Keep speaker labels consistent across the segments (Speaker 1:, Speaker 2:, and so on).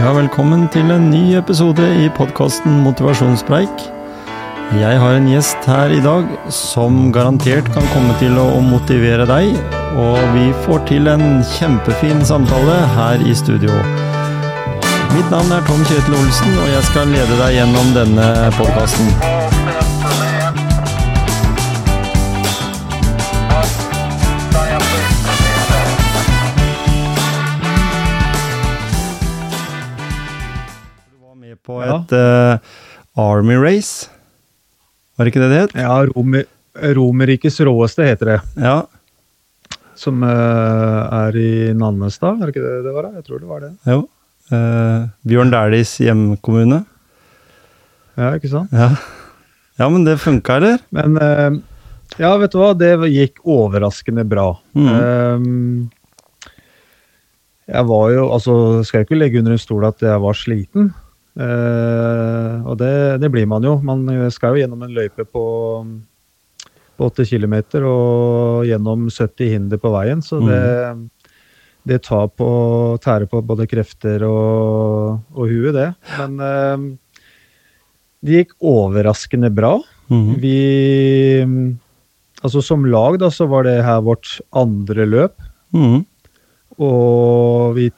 Speaker 1: Ja, velkommen til en ny episode i podkasten Motivasjonspreik. Jeg har en gjest her i dag som garantert kan komme til å motivere deg, og vi får til en kjempefin samtale her i studio. Mitt navn er Tom Kjetil Olsen, og jeg skal lede deg gjennom denne podkasten.
Speaker 2: Ja.
Speaker 1: et eh, Army Race. Var det ikke det det het?
Speaker 2: Ja, Romer, Romerrikets råeste heter det.
Speaker 1: Ja.
Speaker 2: Som uh, er i Nannestad, var det ikke det det var? da? Jeg tror det var det.
Speaker 1: Jo. Uh, Bjørn Dæhlies hjemkommune.
Speaker 2: Ja, ikke sant?
Speaker 1: Ja. ja, men det funka, eller?
Speaker 2: Men ja, vet du hva, det gikk overraskende bra.
Speaker 1: Mm.
Speaker 2: Eh, jeg var jo, altså skal jeg ikke legge under en stol at jeg var sliten. Eh, og det, det blir man jo. Man skal jo gjennom en løype på, på 8 km og gjennom 70 hinder på veien, så det, det tar på, tærer på både krefter og, og huet, det. Men uh, det gikk overraskende bra.
Speaker 1: Mm.
Speaker 2: Vi Altså som lag, da, så var det her vårt andre løp.
Speaker 1: Mm.
Speaker 2: Og vi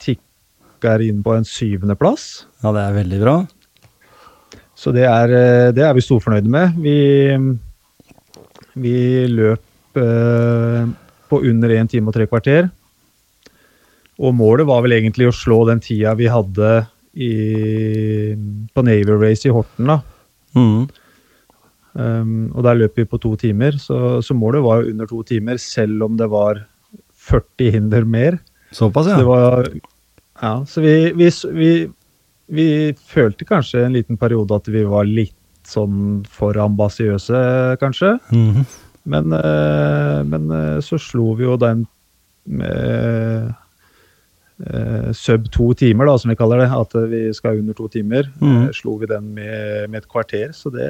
Speaker 2: tikker inne på en syvendeplass.
Speaker 1: Ja, det er veldig bra.
Speaker 2: Så det er, eh, det er vi storfornøyde med. Vi, vi løp eh, på under 1 time og tre kvarter. Og målet var vel egentlig å slå den tida vi hadde i, på Navy Race i Horten. da.
Speaker 1: Mm.
Speaker 2: Um, og der løp vi på to timer, så, så målet var under to timer, selv om det var 40 hinder mer.
Speaker 1: Såpass,
Speaker 2: Så
Speaker 1: ja.
Speaker 2: det var Ja, så vi, vi, vi, vi følte kanskje en liten periode at vi var litt sånn for ambisiøse, kanskje.
Speaker 1: Mhm.
Speaker 2: Men, eh, men eh, så slo vi jo den med eh, sub to timer, da, som vi kaller det. At vi skal under to timer. Eh, slo vi den med, med et kvarter. Så det,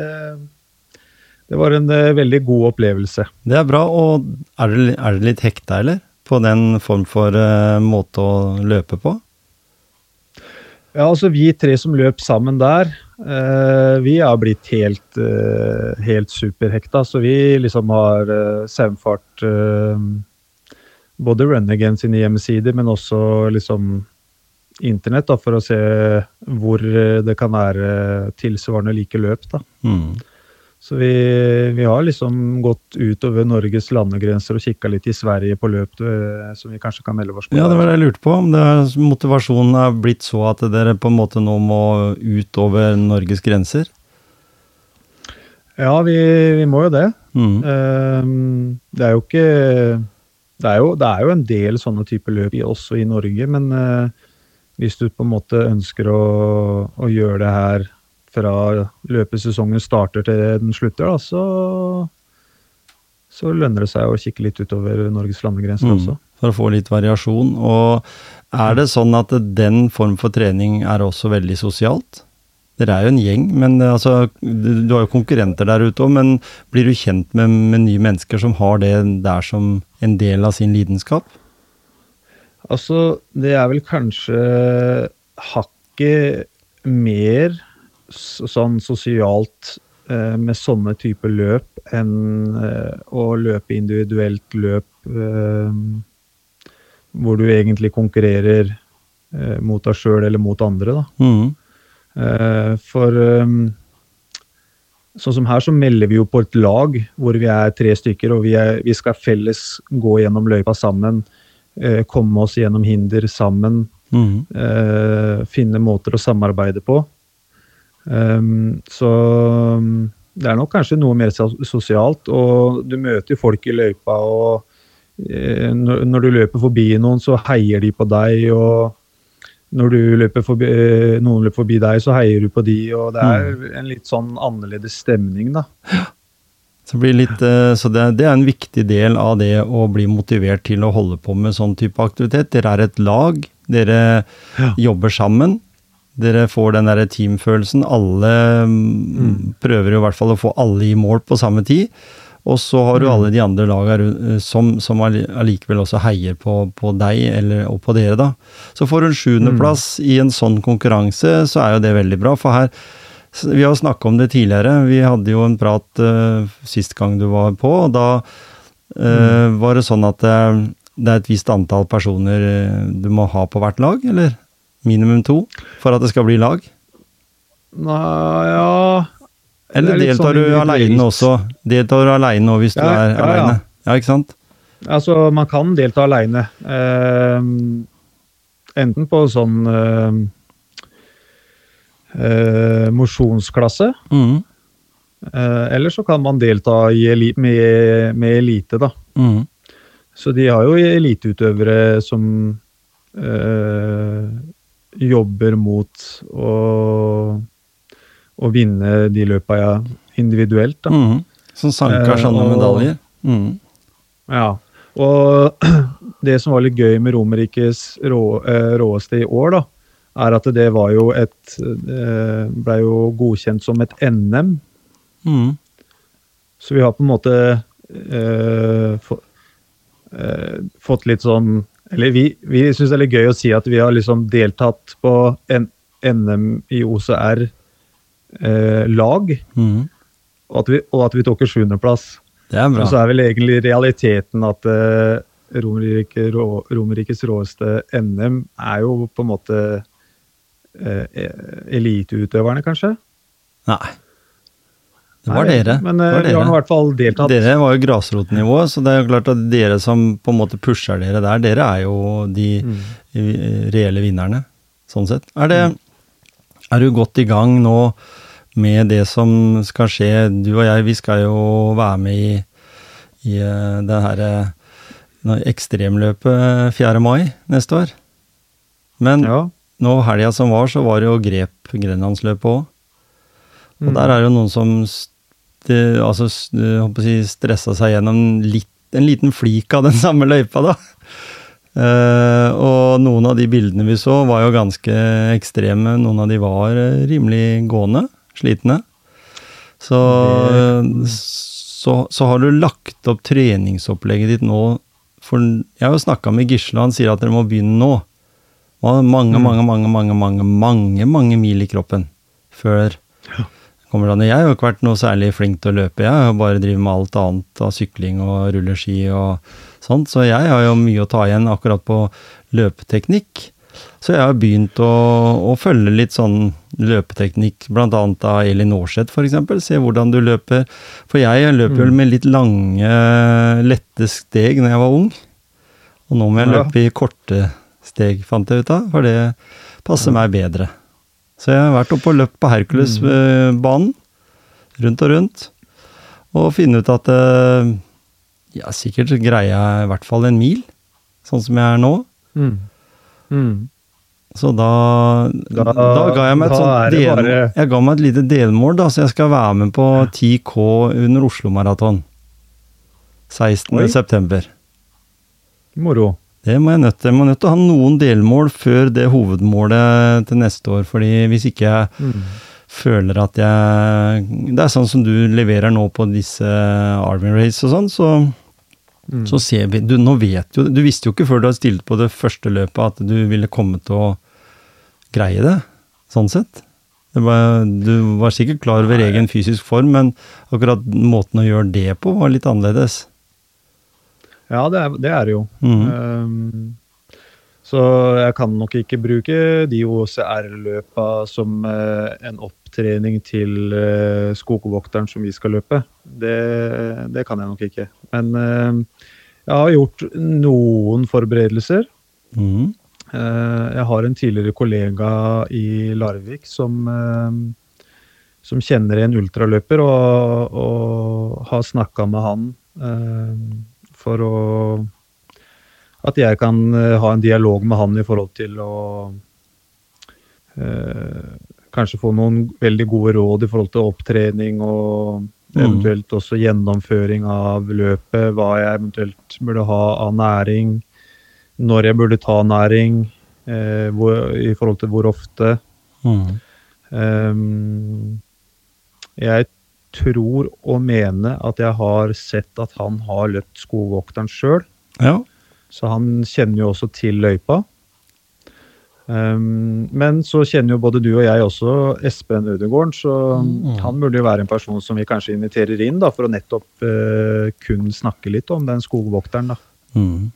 Speaker 2: det var en veldig god opplevelse.
Speaker 1: Det er bra. Og er det, er det litt hekta, eller? På den form for uh, måte å løpe på?
Speaker 2: Ja, altså vi tre som løp sammen der, eh, vi har blitt helt, eh, helt superhekta. Så vi liksom har eh, saumfart eh, både Run Again sine hjemmesider, men også liksom internett, da, for å se hvor eh, det kan være tilsvarende like løp. da.
Speaker 1: Mhm.
Speaker 2: Så vi, vi har liksom gått utover Norges landegrenser og kikka litt i Sverige på løp eh, som vi kanskje kan melde oss på.
Speaker 1: Ja, det var det jeg lurte på. Om det er, motivasjonen er blitt så at dere på en måte nå må ut over Norges grenser?
Speaker 2: Ja, vi, vi må jo det.
Speaker 1: Mm.
Speaker 2: Ehm, det er jo ikke det er jo, det er jo en del sånne typer løp også i Norge, men eh, hvis du på en måte ønsker å, å gjøre det her fra løpesesongen starter til den slutter, da, så, så lønner det seg å kikke litt utover Norges landegrenser
Speaker 1: mm,
Speaker 2: også.
Speaker 1: For å få litt variasjon. Og er det sånn at den form for trening er også veldig sosialt? Dere er jo en gjeng, men eh, altså, du, du har jo konkurrenter der ute òg. Men blir du kjent med, med nye mennesker som har det der som en del av sin lidenskap?
Speaker 2: Altså, det er vel kanskje hakket mer sånn sosialt eh, med sånne typer løp enn eh, å løpe individuelt løp eh, hvor du egentlig konkurrerer eh, mot deg sjøl eller mot andre, da.
Speaker 1: Mm.
Speaker 2: Eh, for sånn som her så melder vi jo på et lag hvor vi er tre stykker, og vi, er, vi skal felles gå gjennom løypa sammen. eh, komme oss gjennom hinder sammen.
Speaker 1: Mm.
Speaker 2: eh, finne måter å samarbeide på. Um, så um, det er nok kanskje noe mer sosialt, og du møter folk i løypa, og eh, når, du løper forbi noen, så heier de på deg, og når du løper forbi, eh, noen løper forbi deg, så heier du på de, og det er en litt sånn annerledes stemning, da.
Speaker 1: Så, litt, eh, så det, det er en viktig del av det å bli motivert til å holde på med sånn type aktivitet. Dere er et lag, dere
Speaker 2: Ja.
Speaker 1: jobber sammen. Dere får den derre teamfølelsen. Alle mm, prøver jo i hvert fall å få alle i mål på samme tid. Og så har du
Speaker 2: Mm.
Speaker 1: alle de andre laga som, som allikevel også heier på, på deg eller, og på dere, da. Så får hun sjuendeplass mm. i en sånn konkurranse, så er jo det veldig bra. For her Vi har snakka om det tidligere. Vi hadde jo en prat uh, sist gang du var på, og da eh, var det sånn at uh, det er et visst antall personer eh, du må ha på hvert lag, eller? Minimum to, for at det skal bli lag?
Speaker 2: Nei, ja
Speaker 1: Eller
Speaker 2: er
Speaker 1: deltar
Speaker 2: sånn
Speaker 1: du aleine også? Deltar du aleine òg hvis du er
Speaker 2: ja, ja.
Speaker 1: aleine? Ja, ikke sant?
Speaker 2: Altså, man kan delta aleine. enten på sånn eh, eh, mosjonsklasse,
Speaker 1: Mm.
Speaker 2: eh, eller så kan man delta i eli med, med elite, da.
Speaker 1: Mm.
Speaker 2: Så de har jo eliteutøvere som eh, jobber mot å, å vinne de løpa jeg individuelt, da.
Speaker 1: Mm. Som sanker
Speaker 2: Eh,
Speaker 1: sånne
Speaker 2: og-
Speaker 1: medaljer. Mm.
Speaker 2: Ja, og det som var litt gøy med Romerikes rå, eh, råeste i år, da, er at det var jo et eh, Blei jo godkjent som et NM.
Speaker 1: Mm.
Speaker 2: Så vi har på en måte eh, få, eh, fått litt sånn Eller vi, vi syns det er litt gøy å si at vi har liksom deltatt på en, NM i OCR eh, lag,
Speaker 1: Mhm.
Speaker 2: og at vi, og at vi tok en sjuendeplass.
Speaker 1: Er.
Speaker 2: Og så er vel egentlig realiteten at eh, Romerike, rå, Romerikes råeste NM er jo på en måte eh, eliteutøverne, kanskje?
Speaker 1: Nei. Det var
Speaker 2: Nei,
Speaker 1: dere.
Speaker 2: Men
Speaker 1: det
Speaker 2: eh,
Speaker 1: var
Speaker 2: vi har i hvert fall deltatt.
Speaker 1: Dere var jo grasrotnivå, så det er jo klart at dere som på en måte pusher dere der, dere er jo de
Speaker 2: Mm.
Speaker 1: eh, reelle vinnerne, sånn sett. Er det Er du godt i gang nå med det som skal skje? Du og jeg, vi skal jo være med i, i eh, det herre ekstremløpet 4. mai neste år. Men
Speaker 2: Ja.
Speaker 1: nå helga som var, så var det jo grep Grenlandsløpet òg. Og
Speaker 2: Mm.
Speaker 1: der er det jo noen som st altså, s- jeg å si, stressa seg gjennom litt, en liten flik av den samme løypa, da. Uh, og noen av de bildene vi så, var jo ganske ekstreme. Noen av de var eh, rimelig gående, slitne. Så,
Speaker 2: Det-
Speaker 1: så, så har du lagt opp treningsopplegget ditt nå for Jeg har jo snakka med Gisle, han sier at dere må begynne nå. Mange,
Speaker 2: Mm.
Speaker 1: mange, mange, mange, mange, mange, mange mil i kroppen før kommer det an. Jeg har jo ikke vært noe særlig flink til å løpe, jeg har bare drevet med alt annet av sykling og rulleski og sånt, så jeg har jo mye å ta igjen akkurat på løpeteknikk. Så jeg har begynt å, å følge litt sånn løpeteknikk, annet av Elin Aarseth f.eks. Se hvordan du løper. For jeg løper vel
Speaker 2: Mm.
Speaker 1: med litt lange, lette steg når jeg var ung. Og nå må jeg løpe i korte steg, fant jeg ut av, for det passer meg bedre. Så jeg har vært oppe og løpt på Hercules-banen, rundt og rundt, og funnet ut at eh, ja, sikkert greier jeg i hvert fall en mil, sånn som jeg er nå.
Speaker 2: Mm. Mm.
Speaker 1: Så da, da,
Speaker 2: Da-
Speaker 1: ga jeg meg et sånt del,
Speaker 2: bare-
Speaker 1: Jeg ga meg et lite delmål, da, så jeg skal være med på 10K under Oslo Maraton. 16.
Speaker 2: Oi.
Speaker 1: september.
Speaker 2: Moro.
Speaker 1: Det må jeg nødt til. Jeg må nødt til å ha noen delmål før det hovedmålet til neste år, fordi hvis ikke jeg
Speaker 2: Mm.
Speaker 1: føler at jeg Det er sånn som du leverer nå på disse Army Race og sånn, så,
Speaker 2: Mm.
Speaker 1: så ser vi du, Nå vet jo Du visste jo ikke før du hadde stilt på det første løpet at du ville komme til å greie det, sånn sett. Det var, du var sikkert klar over egen fysisk form, men akkurat måten å gjøre det på var litt annerledes.
Speaker 2: Ja, det er det er det jo.
Speaker 1: Mm.
Speaker 2: Um, så jeg kan nok ikke bruke de OCR-løpa som uh, en opptrening til uh, skogvokteren som vi skal løpe. Det, det kan jeg nok ikke. Men uh, jeg har gjort noen forberedelser.
Speaker 1: Mm.
Speaker 2: Eh, jeg har en tidligere kollega i Larvik som, eh, som kjenner en ultraløper, og, og har snakka med han eh, for å At jeg kan eh, ha en dialog med han i forhold til å eh, kanskje få noen veldig gode råd i forhold til opptrening og
Speaker 1: Mm.
Speaker 2: eventuelt også gjennomføring av løpet, hva jeg eventuelt burde ha av næring når jeg burde ta næring, eh, hvor, i forhold til hvor ofte.
Speaker 1: Mm.
Speaker 2: Um, jeg tror og mene at jeg har sett at han har løpt skogvokteren sjøl.
Speaker 1: Ja.
Speaker 2: Så han kjenner jo også til løypa. Um, men så kjenner jo både du og jeg også Espen Ødegården, så
Speaker 1: Mm.
Speaker 2: han burde jo være en person som vi kanskje inviterer inn da, for å nettopp uh, kun snakke litt om den skogvokteren. da.
Speaker 1: Mm.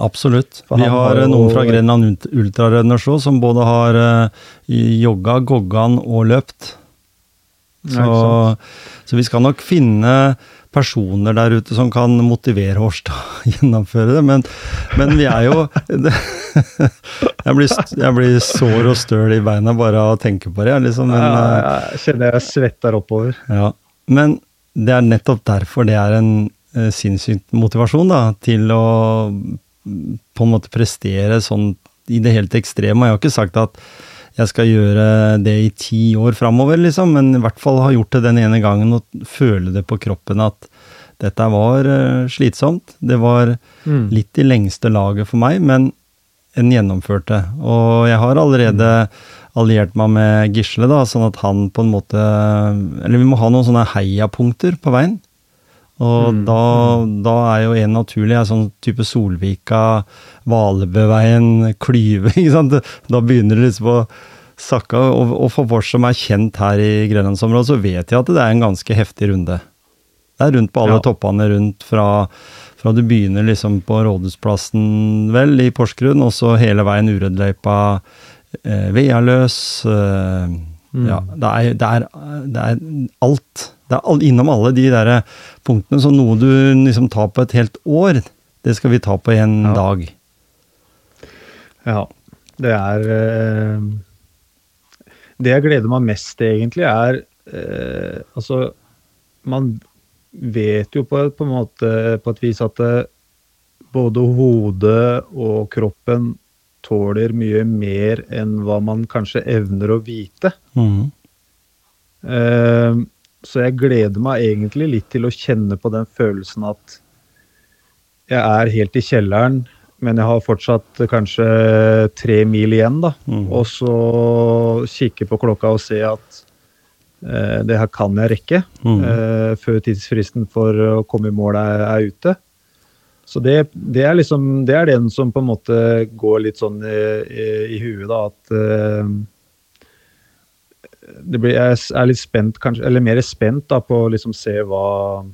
Speaker 1: Absolutt.
Speaker 2: For
Speaker 1: Vi har
Speaker 2: har
Speaker 1: noen fra Grenland Ultrarenners òg, som både har uh, jogga, goggan og løpt. Så, så vi skal nok finne personer der ute som kan motivere oss til å gjennomføre det, men, men vi er jo det, jeg, blir, jeg blir sår og støl i beina bare av å tenke på det. Liksom, men,
Speaker 2: Ja,
Speaker 1: eh,
Speaker 2: jeg kjenner jeg svetter oppover.
Speaker 1: ja, men det er nettopp derfor det er en eh, sinnssykt motivasjon da, til å på en måte prestere sånn i det helt ekstreme. Jeg har ikke sagt at jeg skal gjøre det i ti år framover, liksom, men i hvert fall ha gjort det den ene gangen og føle det på kroppen at dette var eh, slitsomt. Det var
Speaker 2: Mm.
Speaker 1: litt i lengste laget for meg, men en gjennomførte. Og jeg har allerede alliert meg med Gisle, da, sånn at han på en måte Eller vi må ha noen sånne heiapunkter på veien. Og
Speaker 2: Mm.
Speaker 1: da, da er jo en naturlig er sånn type Solvika, Valebøveien, Klyve, ikke sant. Da begynner det liksom å sakke. Og, og for oss som er kjent her i grenlandsområdet, så vet jeg at det er en ganske heftig runde. Det er rundt på alle
Speaker 2: Ja.
Speaker 1: toppene rundt fra, fra du begynner liksom på Rådhusplassen, vel, i Porsgrunn, og så hele veien Urødløypa, eh, Vealøs eh,
Speaker 2: Mm.
Speaker 1: Ja, det er, det, er, det er alt. Det er all, innom alle de der punktene. Så noe du liksom tar på et helt år, det skal vi ta på en
Speaker 2: Ja.
Speaker 1: dag.
Speaker 2: Ja, det er eh, Det jeg gleder meg mest til, egentlig, er eh, Altså, man vet jo på, på en måte på et vis at det, både hodet og kroppen tåler mye mer enn hva man kanskje evner å vite.
Speaker 1: Mm.
Speaker 2: Eh, så jeg gleder meg egentlig litt til å kjenne på den følelsen at jeg er helt i kjelleren, men jeg har fortsatt kanskje tre mil igjen, da.
Speaker 1: Mm.
Speaker 2: Og så kikke på klokka og se at eh, det her kan jeg rekke
Speaker 1: mm.
Speaker 2: eh, før tidsfristen for å komme i mål er, er ute. Så det, det er liksom Det er den som på en måte går litt sånn i, i, i huet, da, at eh, blir, jeg er litt spent, kanskje, eller mer spent da, på å liksom se hva,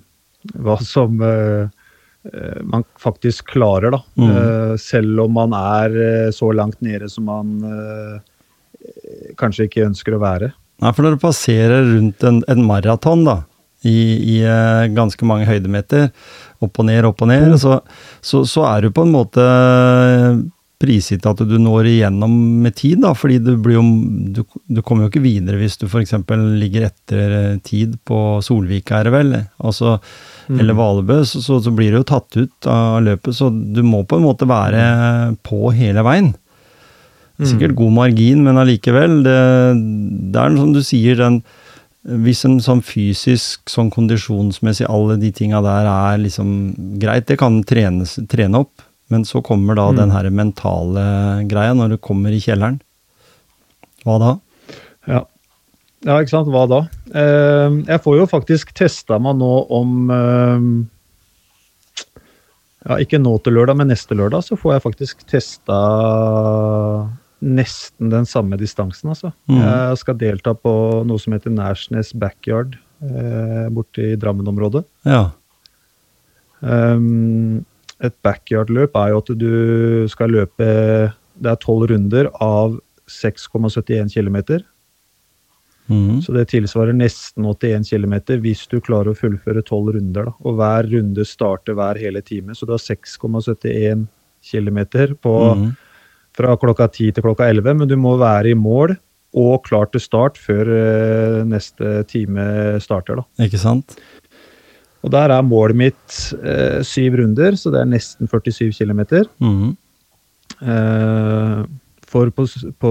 Speaker 2: hva som eh, man faktisk klarer, da.
Speaker 1: Mm.
Speaker 2: Uh, selv om man er så langt nede som man uh, kanskje ikke ønsker å være.
Speaker 1: Nei, for når du passerer rundt en, en maraton, da, i, i ganske mange høydemeter, opp og ned, opp og ned, så, så, så er du på en måte prisgitt at du når igjennom med tid, da, fordi du blir jo Du, du kommer jo ikke videre hvis du f.eks. ligger etter eh, tid på Solvika, er det vel, altså, eller Valebø, så, så, så blir du jo tatt ut av løpet, så du må på en måte være på hele veien. Sikkert god margin, men allikevel. Det, det er som du sier, den Hvis en sånn fysisk, sånn kondisjonsmessig, alle de tinga der er liksom greit, det kan trenes, trene opp, men så kommer da den her mentale greia når du kommer i kjelleren. Hva da?
Speaker 2: Ja. ja, ikke sant. Hva da? Eh, jeg får jo faktisk testa meg nå om eh, Ja, ikke nå til lørdag, men neste lørdag så får jeg faktisk testa nesten den samme distansen, altså.
Speaker 1: Mm.
Speaker 2: Jeg skal delta på noe som heter Nærsnes Backyard eh, borte i Drammen-området.
Speaker 1: Ja.
Speaker 2: Um, et backyard-løp er jo at du skal løpe Det er tolv runder av 6,71 km.
Speaker 1: Mm.
Speaker 2: Så det tilsvarer nesten 81 km hvis du klarer å fullføre tolv runder. Da. Og hver runde starter hver hele time, så du har 6,71 km på
Speaker 1: Mhm.
Speaker 2: fra klokka 10 til klokka 11, men du må være i mål og klar til start før eh, neste time starter. Da.
Speaker 1: Ikke sant?
Speaker 2: Og der er målet mitt eh, syv runder, så det er nesten 47 km.
Speaker 1: Mm.
Speaker 2: Eh, for på, på,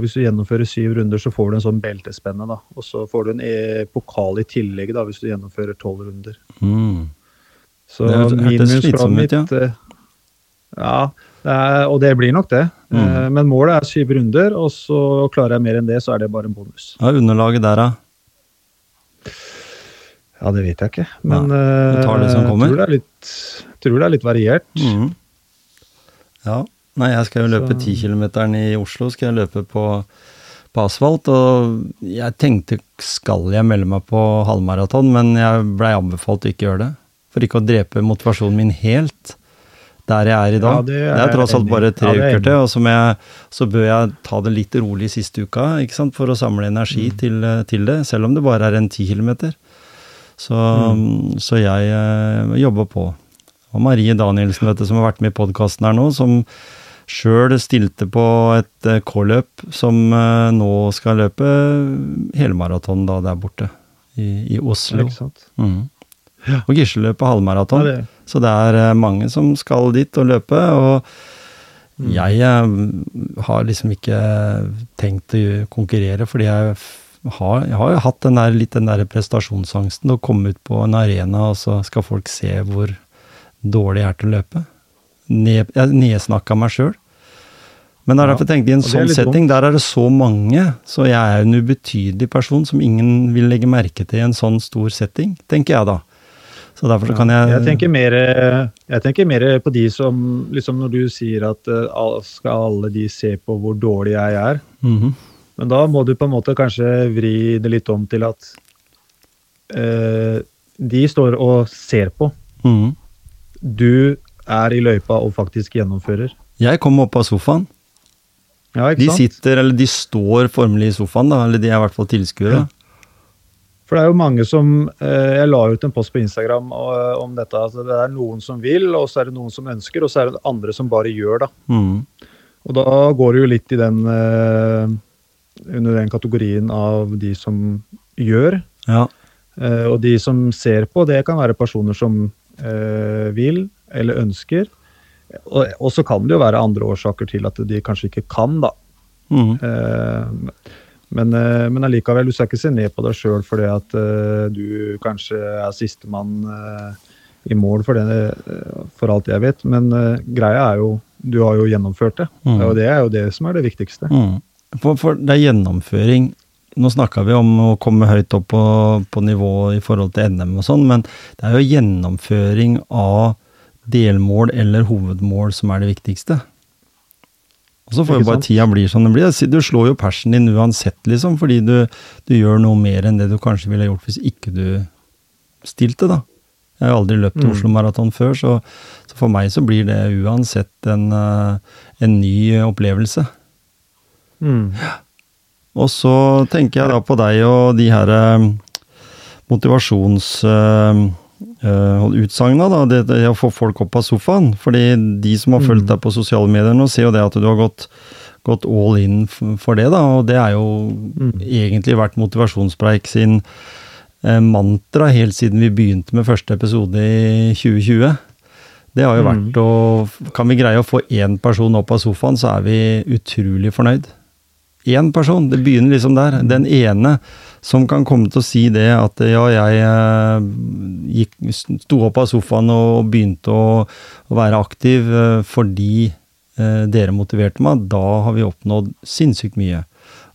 Speaker 2: hvis du gjennomfører syv runder, så får du en sånn beltespenne. da. Og så får du en e pokal i tillegg da, hvis du gjennomfører tolv runder.
Speaker 1: Mm.
Speaker 2: Så
Speaker 1: Det hørtes slitsomt ut, ja.
Speaker 2: eh, Ja, det er, og det blir nok det.
Speaker 1: Mm.
Speaker 2: Eh, men målet er syv runder, og så klarer jeg mer enn det, så er det bare en bonus.
Speaker 1: Ja, underlaget der, da?
Speaker 2: Ja, det vet jeg ikke. Men
Speaker 1: som
Speaker 2: eh. Tror det er litt, tror det er litt variert.
Speaker 1: Mm. Ja. Nei, jeg skal jo løpe
Speaker 2: ti
Speaker 1: 10 kilometeren i Oslo, skal jeg løpe på, på asfalt. Og jeg tenkte skal jeg melde meg på halvmaraton, men jeg blei anbefalt å ikke gjøre det. For ikke å drepe motivasjonen min helt der jeg er i dag.
Speaker 2: Ja, det
Speaker 1: det,
Speaker 2: er
Speaker 1: er tross alt bare tre
Speaker 2: Ja, er
Speaker 1: uker til, og så, jeg, så bør jeg ta det litt rolig siste uka ikke sant? for å samle energi
Speaker 2: Mm.
Speaker 1: til, til det, selv om det bare er en ti kilometer. Så,
Speaker 2: Mm.
Speaker 1: så jeg eh, jobber på. Og Marie Danielsen, vet du, som har vært med i podkasten her nå, som sjøl stilte på et eh, K-løp, som eh, nå skal løpe helmaraton da der borte, i, i Oslo. Mhm. Og Gisle løper halvmaraton.
Speaker 2: Ja,
Speaker 1: Så det er eh, mange som skal dit og løpe, og
Speaker 2: Mm.
Speaker 1: jeg har liksom ikke tenkt å konkurrere, fordi jeg har, jeg har jo hatt den der, litt den der prestasjonsangsten, å komme ut på en arena, og så skal folk se hvor dårlig jeg er til å løpe. Ned, jeg nedsnakka meg sjøl. Men det er derfor jeg tenkte i en sånn setting, der er det så mange, så jeg er en ubetydelig person som ingen vil legge merke til i en sånn stor setting, tenker jeg da. Så derfor så kan jeg
Speaker 2: Jeg tenker mer, jeg tenker mer på de som liksom Når du sier at eh, skal alle de se på hvor dårlig jeg er,
Speaker 1: Mhm.
Speaker 2: Men da må du på en måte kanskje vri det litt om til at eh, de står og ser på.
Speaker 1: Mm.
Speaker 2: Du er i løypa og faktisk gjennomfører.
Speaker 1: Jeg kommer opp av sofaen.
Speaker 2: Ja,
Speaker 1: De sitter, eller de står formelig i sofaen, da, eller de er i hvert fall tilskuere.
Speaker 2: Ja. For det er jo mange som eh, Jeg la ut en post på Instagram og, om dette. Altså det er noen som vil, og så er det noen som ønsker, og så er det andre som bare gjør, da.
Speaker 1: Mm.
Speaker 2: Og da går det jo litt i den eh, Under den kategorien av de som gjør.
Speaker 1: Ja.
Speaker 2: Uh, og de som ser på, det kan være personer som uh, vil eller ønsker. Og, og så kan det jo være andre årsaker til at de kanskje ikke kan, da.
Speaker 1: Mm.
Speaker 2: Uh, men, men allikevel, du skal ikke se ned på deg sjøl fordi at du kanskje er sistemann i mål for, det, for alt jeg vet. Men greia er jo du har jo gjennomført det,
Speaker 1: Mm.
Speaker 2: og det er jo det som er det viktigste.
Speaker 1: Mhm. For, for det er gjennomføring Nå snakka vi om å komme høyt opp på, på nivå i forhold til NM og sånn, men det er jo gjennomføring av delmål eller hovedmål som er det viktigste. Og så får jo bare
Speaker 2: sant?
Speaker 1: tida bli som den blir. Du slår jo persen din uansett, liksom, fordi du, du gjør noe mer enn det du kanskje ville gjort hvis ikke du stilte, da. Jeg har aldri løpt
Speaker 2: Mm.
Speaker 1: Oslo Maraton før, så, så for meg så blir det uansett en, eh, en ny opplevelse.
Speaker 2: Mm.
Speaker 1: Og så tenker jeg da på deg og de her eh, motivasjonsutsagna, da. Det, det å få folk opp av sofaen. Fordi de som har fulgt
Speaker 2: Mm.
Speaker 1: deg på sosiale medier nå, ser jo det at du har gått, gått all in for det, da. Og det er jo
Speaker 2: Mm.
Speaker 1: egentlig vært motivasjonspreik sin eh, mantra helt siden vi begynte med første episode i 2020. Det har jo
Speaker 2: Mm.
Speaker 1: vært å Kan vi greie å få én person opp av sofaen, så er vi utrolig fornøyd. Én person, det begynner liksom der. Den ene som kan komme til å si det at ja, jeg eh, gikk, sto opp av sofaen og begynte å, å være aktiv eh, fordi eh, dere motiverte meg, da har vi oppnådd sinnssykt mye.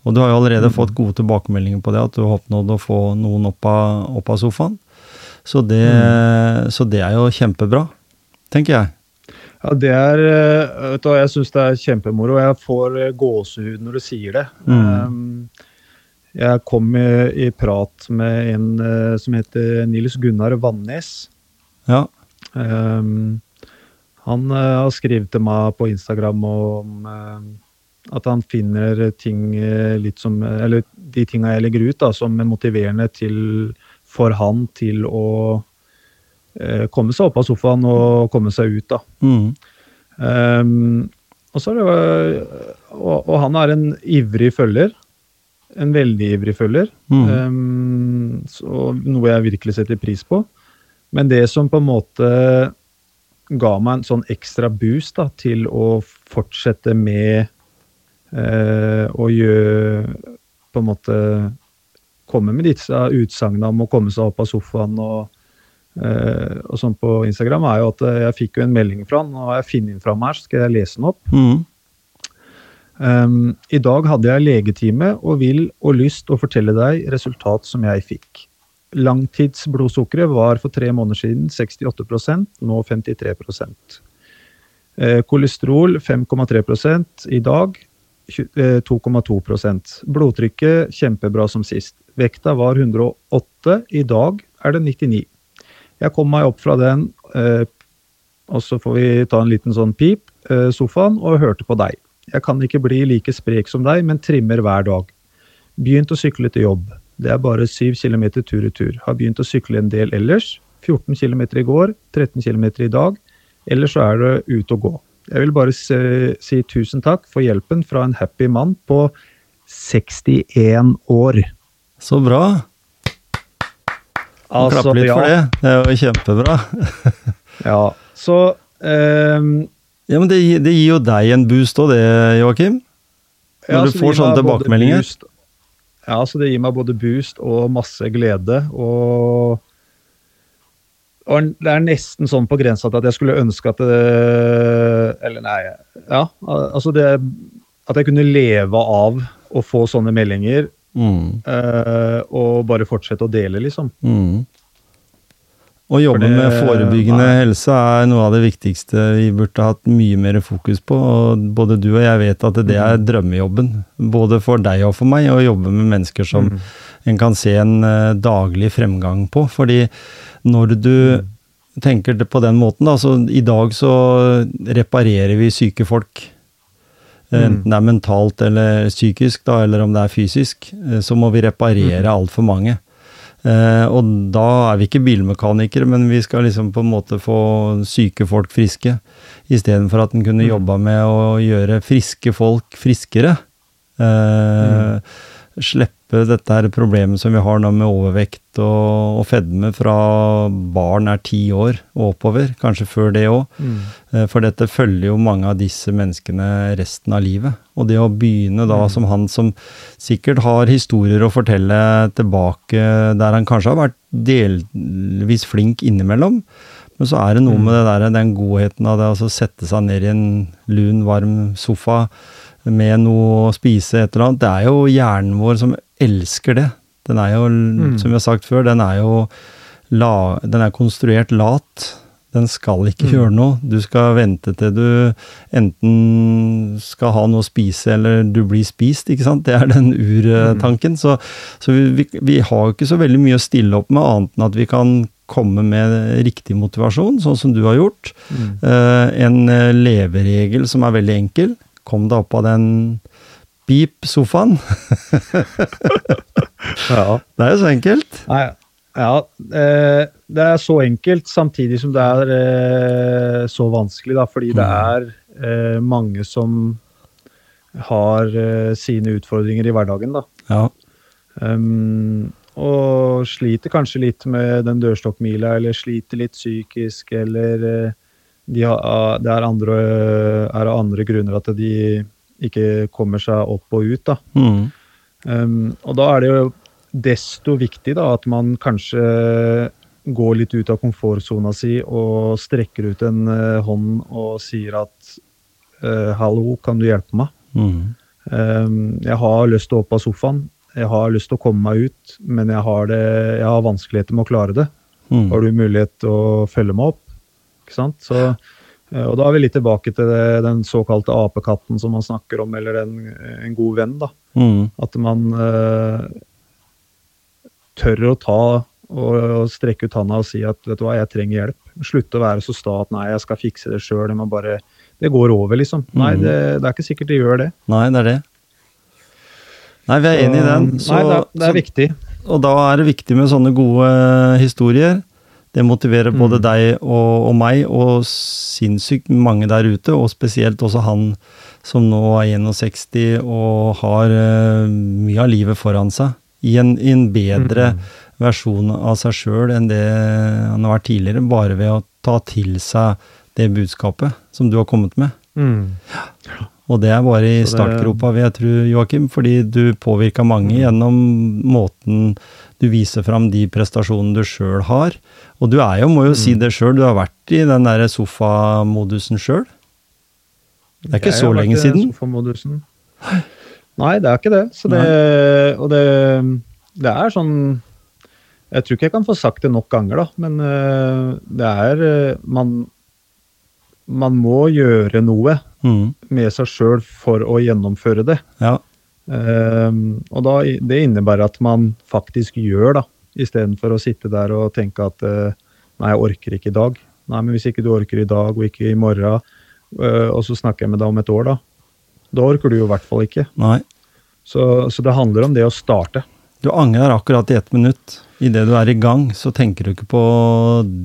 Speaker 1: Og du har jo allerede
Speaker 2: Mm.
Speaker 1: fått gode tilbakemeldinger på det, at du har oppnådd å få noen opp av, opp av sofaen. Så det, så det er jo kjempebra, tenker jeg.
Speaker 2: Ja, det er eh, vet du, Jeg syns det er kjempemoro. Jeg får eh, gåsehud når du sier det.
Speaker 1: Mm.
Speaker 2: Um, Jeg kom i, i prat med en eh, som heter Nils Gunnar Vannes.
Speaker 1: Ja.
Speaker 2: Um, han eh, har skrevet til meg på Instagram om eh, at han finner ting eh, litt som Eller de tinga jeg legger ut, da, som er motiverende til, for han til å eh, komme seg opp av sofaen og komme seg ut, da.
Speaker 1: Mm.
Speaker 2: Um, og, så er det, og, og han er en ivrig følger. En veldig ivrig følger.
Speaker 1: Mm.
Speaker 2: Um, så, noe jeg virkelig setter pris på. Men det som på en måte ga meg en sånn ekstra boost da, til å fortsette med eh, å gjøre På en måte komme med disse utsagnene om å komme seg opp av sofaen og, eh, og sånn på Instagram, er jo at eh, jeg fikk jo en melding fra han, og har jeg funnet den fram her, så skal jeg lese den opp.
Speaker 1: Mm.
Speaker 2: Um, I dag hadde jeg legetime og vil og lyst å fortelle deg resultat som jeg fikk. Langtidsblodsukkeret var for tre måneder siden 68% nå 53 uh, Kolesterol 5,3 i dag 2,2 eh, Blodtrykket kjempebra som sist. Vekta var 108, i dag er det 99. Jeg kom meg opp fra den, eh, og så får vi ta en liten sånn pip, sofaen, og hørte på deg. Jeg kan ikke bli like sprek som deg, men trimmer hver dag. Begynt å sykle til jobb. Det er bare 7 km tur i tur. Har begynt å sykle en del ellers. 14 km i går, 13 km i dag. Ellers så er det ut og gå. Jeg vil bare si, si tusen takk for hjelpen fra en happy mann på 61 år.
Speaker 1: Så bra. Altså, Klapp litt ja. for det. Det er jo kjempebra.
Speaker 2: ja, så um,
Speaker 1: Ja, men det, det, gir jo deg en boost òg, det, Joakim? Når ja, du får sånne tilbakemeldinger. Boost,
Speaker 2: ja, så det gir meg både boost og masse glede. Og, og det er nesten sånn på grensa til at jeg skulle ønske at det Eller nei, ja. Altså det At jeg kunne leve av å få sånne meldinger. Mm. Uh, og bare fortsette å dele, liksom. Mm.
Speaker 1: Å jobbe det, med forebyggende nei. helse er noe av det viktigste vi burde hatt mye mer fokus på. og Både du og jeg vet at det er mm. drømmejobben. Både for deg og for meg, å jobbe med mennesker som mm. en kan se en uh, daglig fremgang på. Fordi når du mm. tenker på den måten, da, så i dag så reparerer vi syke folk. Mm. Enten det er mentalt eller psykisk, da, eller om det er fysisk, eh, så må vi reparere mm. altfor mange. Eh, og da er vi ikke bilmekanikere, men vi skal liksom på en måte få syke folk friske. Istedenfor at en kunne mm. jobba med å gjøre friske folk friskere. Eh. Slippe dette her problemet som vi har nå med overvekt og, og fedme fra barn er ti år og oppover, kanskje før det òg. Mm. Eh, for dette følger jo mange av disse menneskene resten av livet. Og det å begynne da mm. som han som sikkert har historier å fortelle tilbake der han kanskje har vært delvis flink innimellom, men så er det noe mm. med det der, den godheten av det å sette seg ned i en lun, varm sofa med noe å spise, et eller annet. Det er jo hjernen vår som elsker det. Den er jo, mm. som vi har sagt før, den er jo la, den er konstruert lat. Den skal ikke mm. gjøre noe. Du skal vente til du enten skal ha noe å spise eller du blir spist, ikke sant. Det er den urtanken. Mm. Så, så vi, vi, har jo ikke så veldig mye å stille opp med, annet enn at vi kan komme med riktig motivasjon, sånn som du har gjort. Mm. Eh, en leveregel som er veldig enkel. Kom deg opp av den Beep-sofaen. ja. Det er jo så enkelt.
Speaker 2: Nei, ja, eh, det er så enkelt, samtidig som det er eh, så vanskelig, da, fordi det mm. er eh, mange som har sine utfordringer i hverdagen, da. Ja. Um, og sliter kanskje litt med den dørstokkmila, eller sliter litt psykisk, eller de har, det er andre, er andre grunner at de ikke kommer seg opp og ut. Da. Mm. Um, og da er det jo desto viktig da, at man kanskje går litt ut av komfortsona si og strekker ut en uh, hånd og sier at uh, 'hallo, kan du hjelpe meg'? Mm. Um, jeg har lyst til å opp av sofaen, jeg har lyst til å komme meg ut, men jeg har, det, jeg har vanskeligheter med å klare det. Mm. Har du mulighet til å følge meg opp? Ikke sant? Så og da er vi litt tilbake til det, den såkalte apekatten som man snakker om, eller en, en god venn. da. Mm. At man uh, tør å ta og, og, strekke ut handa og si at vet du hva, jeg trenger hjelp. Slutte å være så sta at nei, jeg skal fikse det sjøl. Det går over, liksom. Mm. Nei, det, det, er ikke sikkert det gjør det.
Speaker 1: Nei, det er det. Nei, vi er enig i den.
Speaker 2: Så, nei, det er, det er så, viktig.
Speaker 1: Og da er det viktig med sånne gode historier. Det motiverer både mm. deg og, og, meg, og sinnssykt mange der ute, og spesielt også han som nå er 61 og har uh, mye av livet foran seg, i en, i en bedre mm. versjon av seg sjøl enn det han har vært tidligere, bare ved å ta til seg det budskapet som du har kommet med. Mm. Og det er bare i startgropa, vil jeg tro, Joakim, fordi du påvirka mange mm. gjennom måten du viser fram de prestasjonene du sjøl har. Og du er jo, må jo mm. si det sjøl, du har vært i den derre sofamodusen sjøl. Det er ikke så lenge siden.
Speaker 2: Sofamodusen. Nei, det er ikke det. Så det og det, det er sånn Jeg tror ikke jeg kan få sagt det nok ganger, da, men eh, det er eh, Man, man må gjøre noe
Speaker 1: Mm.
Speaker 2: med seg sjøl for å gjennomføre det.
Speaker 1: Ja.
Speaker 2: Ehm, og da, det innebærer at man faktisk gjør, da, istedenfor å sitte der og tenke at uh, nei, jeg orker ikke i dag. Nei, men hvis ikke du orker i dag og ikke i morgen, uh, og så snakker jeg med deg om et år, da. Da orker du jo i hvert fall ikke.
Speaker 1: Nei.
Speaker 2: Så, så det handler om det å starte.
Speaker 1: Du angrer akkurat i ett minutt. Idet du er i gang, så tenker du ikke på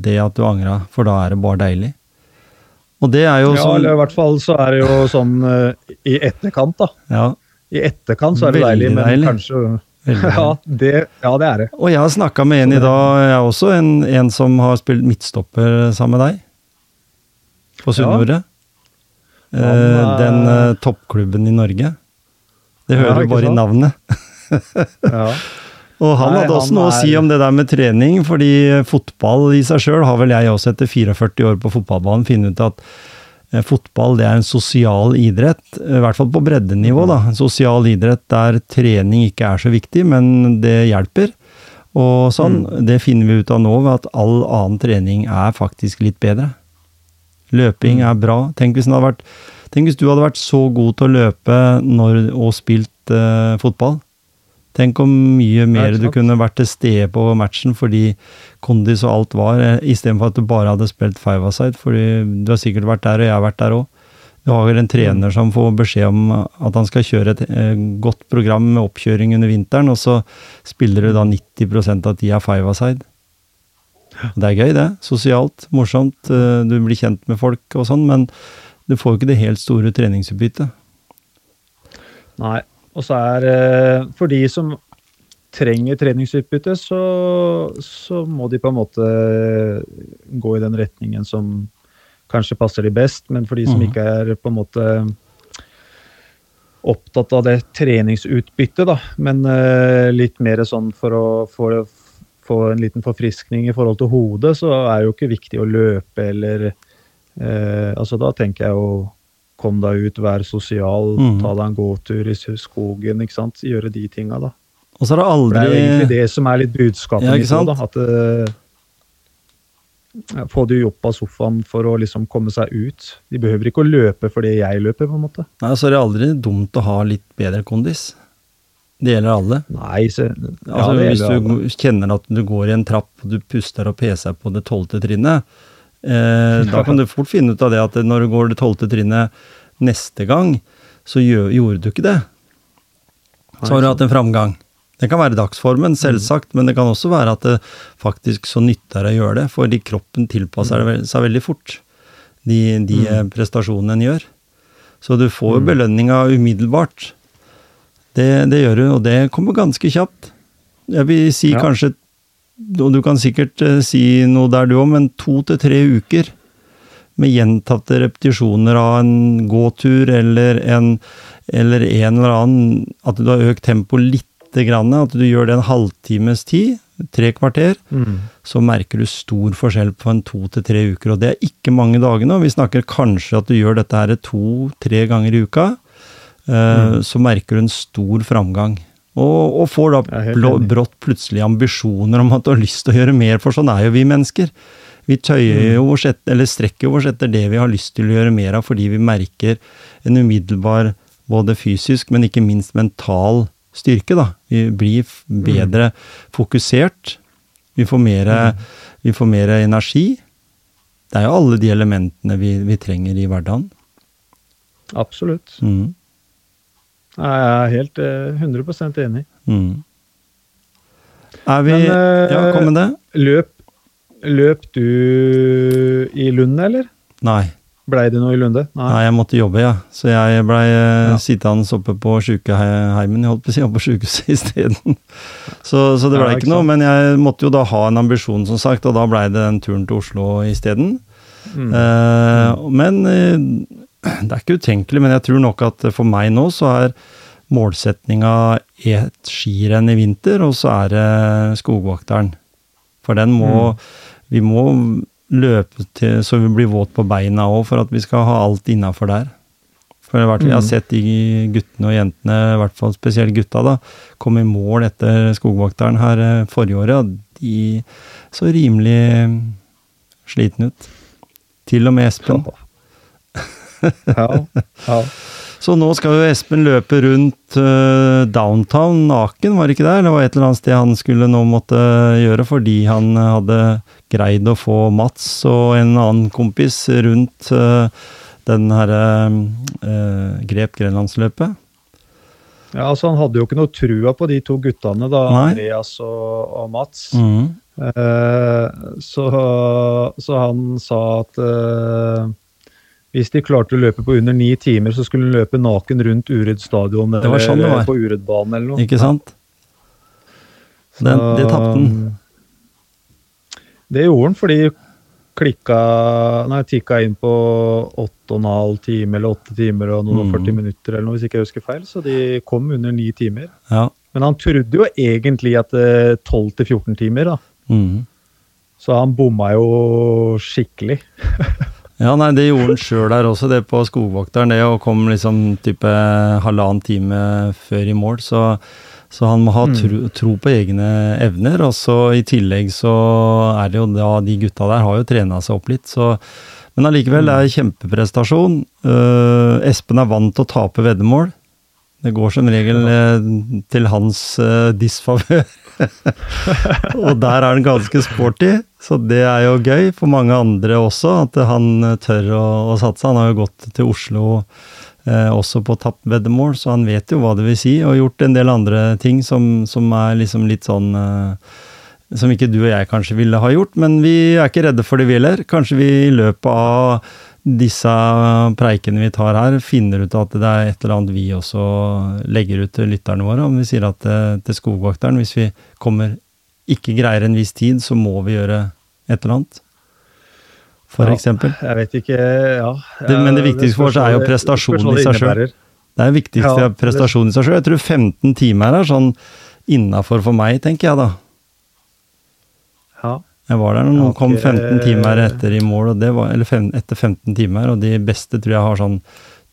Speaker 1: det at du angra, for da er det bare deilig. Og det er jo
Speaker 2: Ja,
Speaker 1: sånn
Speaker 2: eller i hvert fall så er det jo sånn uh, i etterkant, da.
Speaker 1: ja,
Speaker 2: I etterkant så er det deilig, men
Speaker 1: deilig.
Speaker 2: kanskje ja det, ja, det er det.
Speaker 1: Og jeg har snakka med en i dag, jeg er også en, en som har spilt midtstopper sammen med deg. På Sunnmøre.
Speaker 2: Ja.
Speaker 1: Eh, Den eh, toppklubben i Norge. Det
Speaker 2: Ja,
Speaker 1: hører du
Speaker 2: bare
Speaker 1: bare i navnet.
Speaker 2: Ja.
Speaker 1: Og han
Speaker 2: Nei,
Speaker 1: hadde også
Speaker 2: han
Speaker 1: noe å si
Speaker 2: er-
Speaker 1: om det der med trening, fordi fotball i seg sjøl har vel jeg også etter 44 år på fotballbanen funnet ut at fotball det er en sosial idrett, i hvert fall på breddenivå. da, En sosial idrett der trening ikke er så viktig, men det hjelper. Og sånn, Det finner vi ut av nå ved at all annen trening er faktisk litt bedre. Løping er bra. Tenk hvis, hadde vært, tenk hvis du hadde vært så god til å løpe når, og spilt uh, fotball. Tenk hvor mye mer du kunne vært til stede på matchen fordi kondis og alt var, eh, istedenfor at du bare hadde spilt five-a-side. fordi du har sikkert vært der, og jeg har vært der òg. Du har vel en trener som får beskjed om at han skal kjøre et eh, godt program med oppkjøring under vinteren, og så spiller du da 90 av tida five-a-side. Det er gøy, det. Sosialt, morsomt. eh, Du blir kjent med folk og sånn, men du får jo ikke det helt store treningsutbyttet.
Speaker 2: Nei. Og så er eh, For de som trenger treningsutbytte, så, så må de på en måte gå i den retningen som kanskje passer de best. Men for de som
Speaker 1: Mhm.
Speaker 2: ikke er på en måte opptatt av det treningsutbyttet, da, men eh, litt mer sånn for å få, få en liten forfriskning i forhold til hodet, så er det jo ikke viktig å løpe eller eh, Altså da tenker jeg jo Kom deg ut, vær sosial,
Speaker 1: mm.
Speaker 2: ta deg en gåtur i skogen, ikke sant. Gjøre de tinga, da.
Speaker 1: Og så er det
Speaker 2: For det er jo egentlig det som er litt budskapet
Speaker 1: Ja,
Speaker 2: mitt da. At ja, Få de opp av sofaen for å liksom komme seg ut. De behøver ikke å løpe fordi jeg løper, på en måte.
Speaker 1: Nei, så er det aldri dumt å ha litt bedre kondis. Det gjelder alle.
Speaker 2: Nei, så, ja,
Speaker 1: Altså, hvis du
Speaker 2: alle.
Speaker 1: kjenner at du går i en trapp og du puster og peser på det tolvte trinnet, da kan du fort finne ut av det at når du går det tolvte trinnet neste gang, så gjorde du ikke det. Så har du hatt en framgang. Det kan være dagsformen, selvsagt, men det kan også være at det faktisk så nytter å gjøre det, fordi kroppen tilpasser det seg veldig fort, de, de mm. prestasjonene en gjør. Så du får jo belønninga umiddelbart. Det, det gjør du, og det kommer ganske kjapt. Jeg vil si
Speaker 2: Ja.
Speaker 1: kanskje, og du kan sikkert eh, si noe der du òg, men to til tre uker med gjentatte repetisjoner av en gåtur eller en, eller en eller annen At du har økt tempoet lite grann, at du gjør det en halvtimes tid, tre kvarter,
Speaker 2: Mm.
Speaker 1: så merker du stor forskjell på en to til tre uker. Og det er ikke mange dagene. og Vi snakker kanskje at du gjør dette her to-tre ganger i uka. eh, Så merker du en stor framgang. Og, og får da blå, brått plutselig ambisjoner om at du har lyst til å gjøre mer, for sånn er jo vi mennesker. Vi tøyer jo oss etter, eller strekker oss etter det vi har lyst til å gjøre mer av, fordi vi merker en umiddelbar både fysisk, men ikke minst mental styrke. da. Vi blir f- bedre fokusert. Vi får mer, vi får mer energi. Det er jo alle de elementene vi, vi trenger i hverdagen.
Speaker 2: Absolutt.
Speaker 1: Mm.
Speaker 2: Jeg er helt eh, 100% enig.
Speaker 1: Mm. Er vi
Speaker 2: Men, eh,
Speaker 1: Ja, kom med det?
Speaker 2: Løp, løp du i Lund, eller?
Speaker 1: Nei.
Speaker 2: Blei det noe i Lunde?
Speaker 1: Nei, jeg måtte jobbe, ja. Så jeg blei eh,
Speaker 2: Ja.
Speaker 1: sittende oppe på sjukeheimen. Jeg holdt på å si på sjukehuset isteden. Så, så det blei
Speaker 2: Ja,
Speaker 1: ikke
Speaker 2: ikke
Speaker 1: noe. Men jeg måtte jo da ha en ambisjon, som sagt, og da blei det den turen til Oslo isteden.
Speaker 2: Mm.
Speaker 1: Eh, men eh, det er ikke utenkelig. Men jeg tror nok at for meg nå så er målsetninga et skirenn i vinter, og så er det skogvokteren. For den må Vi må løpe til så vi blir våt på beina òg, for at vi skal ha alt innafor der. For hvert fall, Jeg har
Speaker 2: Mm.
Speaker 1: sett de guttene og jentene, i hvert fall spesielt gutta, da, komme i mål etter skogvokteren her eh, forrige året, de så rimelig slitne ut. Til og med Espen.
Speaker 2: Ja. Ja. ja.
Speaker 1: Så nå skal jo Espen løpe rundt uh, downtown naken, var det ikke det? Det var et eller annet sted han skulle nå måtte gjøre, fordi han eh, hadde greid å få Mats og en annen kompis rundt uh, den herre uh, Grep Grenlandsløpet.
Speaker 2: ja, altså Han hadde jo ikke noe trua på de to guttene, da,
Speaker 1: Nei.
Speaker 2: Andreas og, og Mats.
Speaker 1: Mm.
Speaker 2: Eh, så, så han sa at hvis de klarte å løpe på under ni timer, så skulle de løpe naken rundt Uredd stadion
Speaker 1: Det var sånn det var.
Speaker 2: på Ureddbanen eller noe.
Speaker 1: Ikke sant? Den,
Speaker 2: Så,
Speaker 1: det tapte han.
Speaker 2: Det gjorde han fordi klikka Nei, tikka inn på åtte og en halv time eller åtte timer og noen
Speaker 1: Mm.
Speaker 2: 40 minutter eller noe, hvis ikke jeg husker feil. Så de kom under ni timer.
Speaker 1: Ja.
Speaker 2: Men han trodde jo egentlig at det 12 til 14 timer, da.
Speaker 1: Mm.
Speaker 2: Så han bomma jo skikkelig.
Speaker 1: Ja, nei, det gjorde han sjøl der også, det på skogvokteren. Det å komme liksom type halvannen time før i mål. Så, så han må ha
Speaker 2: Mm.
Speaker 1: tro, tro på egne evner. Og så i tillegg så er det jo da de gutta der har jo trena seg opp litt, så Men allikevel, det er kjempeprestasjon. Uh, Espen er vant til å tape veddemål. Det går som regel eh, til hans uh, disfavør. og der er han ganske sporty, så det er jo gøy for mange andre også, at han eh, tør å, å satse. Han har jo gått til Oslo eh, også på tapt veddemål, så han vet jo hva det vil si, og gjort en del andre ting som, som er liksom litt sånn eh, som ikke du og jeg kanskje ville ha gjort, men vi er ikke redde for det, vi heller. Kanskje vi i løpet av disse preikene vi tar her, finner ut at det er et eller annet vi også legger ut til lytterne våre. Om vi sier at eh, til skogvokteren, hvis vi kommer ikke greier en viss tid, så må vi gjøre et eller annet. For
Speaker 2: Ja,
Speaker 1: eksempel.
Speaker 2: Jeg vet ikke, ja.
Speaker 1: Det- men det viktigste for oss er jo prestasjonen i seg
Speaker 2: sjøl.
Speaker 1: Det er viktigste
Speaker 2: Ja,
Speaker 1: prestasjonen i seg sjøl. Jeg tror 15 timer er sånn innafor for meg, tenker jeg da.
Speaker 2: Ja.
Speaker 1: Jeg var der når noen kom 15 timer etter i mål, det var, eller fem, etter 15 timer, og de beste tror jeg har sånn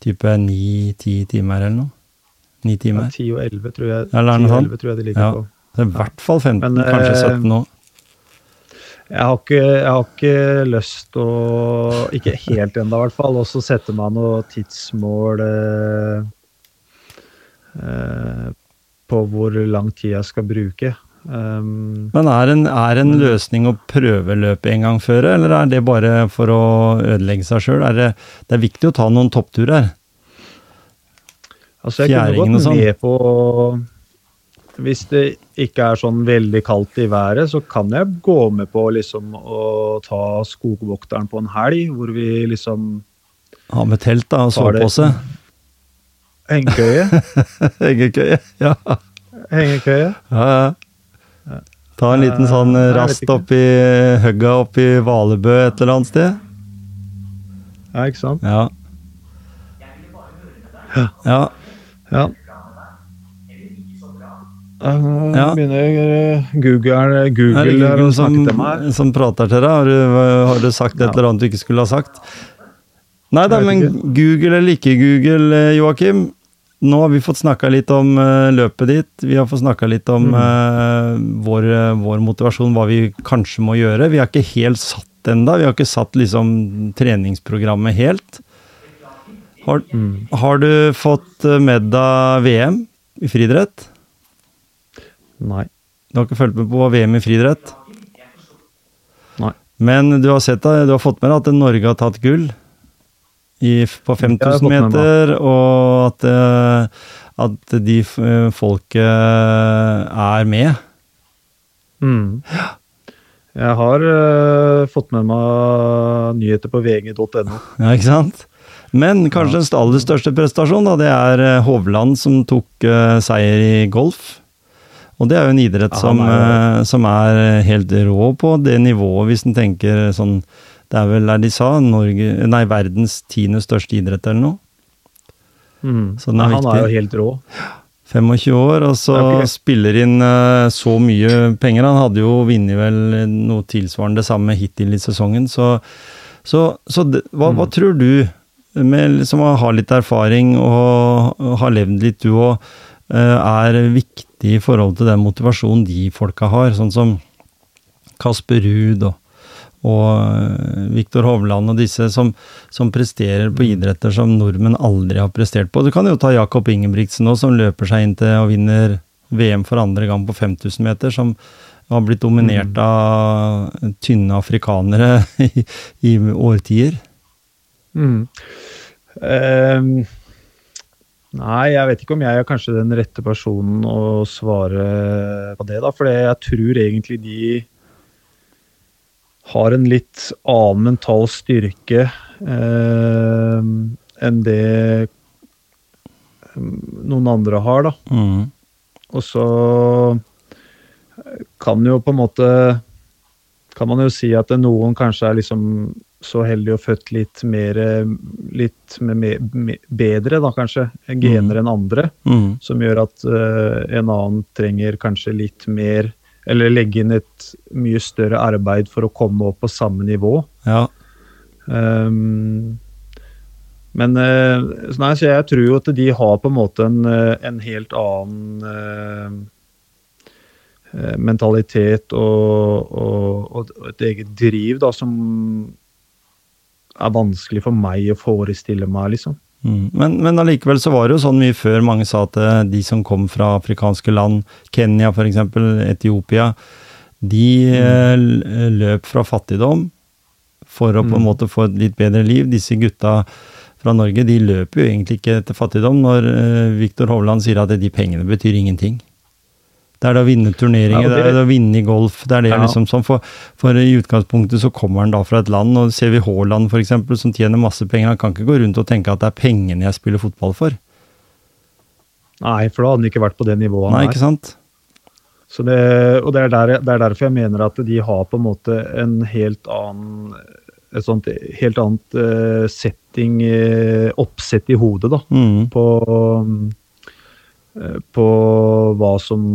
Speaker 1: type 9-10 timer eller noe. 9
Speaker 2: Ja,
Speaker 1: timer.
Speaker 2: 10 og 11 tror jeg,
Speaker 1: eller
Speaker 2: 10
Speaker 1: noe
Speaker 2: og
Speaker 1: sånt.
Speaker 2: 11 tror jeg de ligger
Speaker 1: Ja.
Speaker 2: på.
Speaker 1: Så i hvert fall 15,
Speaker 2: Men,
Speaker 1: kanskje
Speaker 2: eh,
Speaker 1: 17 nå.
Speaker 2: Jeg har ikke, jeg har ikke lyst å Ikke helt ennå, i hvert fall. Og så setter man noe tidsmål eh, eh, på hvor lang tid jeg skal bruke. Um,
Speaker 1: Men er en, er en løsning å prøve løpet en gang før, eller er det bare for å ødelegge seg sjøl? Det, det er viktig å ta noen toppturer.
Speaker 2: altså, jeg kunne gått
Speaker 1: sånn.
Speaker 2: med på Hvis det ikke er sånn veldig kaldt i været, så kan jeg gå med på liksom å ta skogvokteren på en helg, hvor vi liksom
Speaker 1: Ha med telt da, og sovepose.
Speaker 2: Hengekøye.
Speaker 1: Hengekøye. Ja.
Speaker 2: Hengekøye.
Speaker 1: Ja, ja. Ta en liten sånn
Speaker 2: rast opp i
Speaker 1: rast
Speaker 2: opp
Speaker 1: i høgga Valebø et eller annet sted.
Speaker 2: Ja, ikke sant?
Speaker 1: Ja. Ja,
Speaker 2: Ja.
Speaker 1: Ja.
Speaker 2: Begynner Google,
Speaker 1: er
Speaker 2: Google
Speaker 1: Google
Speaker 2: og
Speaker 1: som,
Speaker 2: snakke til meg.
Speaker 1: som prater til deg? Har du, har du sagt et eller annet du ikke skulle ha sagt? Nei da, men. Google eller ikke Google, eh, Joakim. Nå har vi fått snakka litt om eh, løpet ditt. Vi har fått snakka litt om
Speaker 2: Mm.
Speaker 1: uh, vår, eh, vår motivasjon, hva vi kanskje må gjøre. Vi har ikke helt satt enda. Vi har ikke satt liksom treningsprogrammet helt. Har,
Speaker 2: Mm.
Speaker 1: har du fått med deg VM i friidrett?
Speaker 2: Nei.
Speaker 1: Du har ikke fulgt med på VM i friidrett?
Speaker 2: Nei.
Speaker 1: Men du har sett du har fått med deg at Norge har tatt gull i, på 5000
Speaker 2: fått med meg.
Speaker 1: meter, og at, eh, at de eh, folket er med.
Speaker 2: Mm. Jeg har uh, fått med meg nyheter på vg.no.
Speaker 1: Ja, ikke sant? Men kanskje den aller største prestasjonen, da, det er eh, Hovland som tok uh, seier i golf. Og det er jo en idrett
Speaker 2: Ja,
Speaker 1: som,
Speaker 2: er
Speaker 1: uh, som er helt rå på det nivået, hvis en tenker sånn Det er vel, er de sa, Norge, nei, verdens tiende største idrett eller noe?
Speaker 2: Mm.
Speaker 1: Så den er
Speaker 2: Nei, han er jo helt rå.
Speaker 1: 25 år, og så
Speaker 2: okay.
Speaker 1: spiller inn eh, så mye penger. Han hadde jo vunnet vel noe tilsvarende det samme hittil i sesongen, så, så, så det, hva, hva
Speaker 2: Mm.
Speaker 1: tror du med, som har litt erfaring og, og har levd litt, du òg, er viktig i forhold til den motivasjonen de folka har. Sånn som Kasper Ruud og, og Viktor Hovland og disse som, som, presterer på idretter som nordmenn aldri har prestert på. Du kan jo ta Jakob Ingebrigtsen nå, som løper seg inn til og vinner VM for andre gang på 5000 meter, som har blitt dominert mm. av tynne afrikanere i, i årtier.
Speaker 2: Mm. Um, nei, jeg vet ikke om jeg er kanskje den rette personen å svare på det, da. For jeg tror egentlig de har en litt annen mental styrke eh, enn det noen andre har, da. Mm. Og så kan jo på en måte Kan man jo si at noen kanskje er liksom så heldig og født litt mer Litt med, med, med bedre, da kanskje, gener mm. enn andre. Mm. Som gjør at uh, en annen trenger kanskje litt mer Eller legge inn et mye større arbeid for å komme opp på samme nivå.
Speaker 1: Ja.
Speaker 2: Um, men uh, nei, så jeg tror jo at de har på en måte en, eh, en helt annen uh, mentalitet og, og, og, et eget driv da, som er vanskelig for meg å forestille meg, liksom.
Speaker 1: Mm. Men, men allikevel så var det jo sånn mye før mange sa at eh, de som kom fra afrikanske land, Kenya f.eks., Etiopia, de mm. løp fra fattigdom for å på en mm. måte få et litt bedre liv. Disse gutta fra Norge de løper jo egentlig ikke til fattigdom når eh, Viktor Hovland sier at de pengene betyr ingenting. Det er det å vinne turneringer, ja, det, er det å vinne i golf. det er det ja. liksom sånn, for, for, i utgangspunktet så kommer han da fra et land, og ser vi Haaland f.eks., som tjener masse penger, han kan ikke gå rundt og tenke at det er pengene jeg spiller fotball for.
Speaker 2: Nei, for da hadde han ikke vært på det nivået
Speaker 1: han Nei, ikke sant?
Speaker 2: Det, og det er, der, det er, derfor jeg mener at de har på en måte en helt annen et sånt helt annet uh, setting, uh, oppsett i hodet, da. Mm. På, uh, på hva som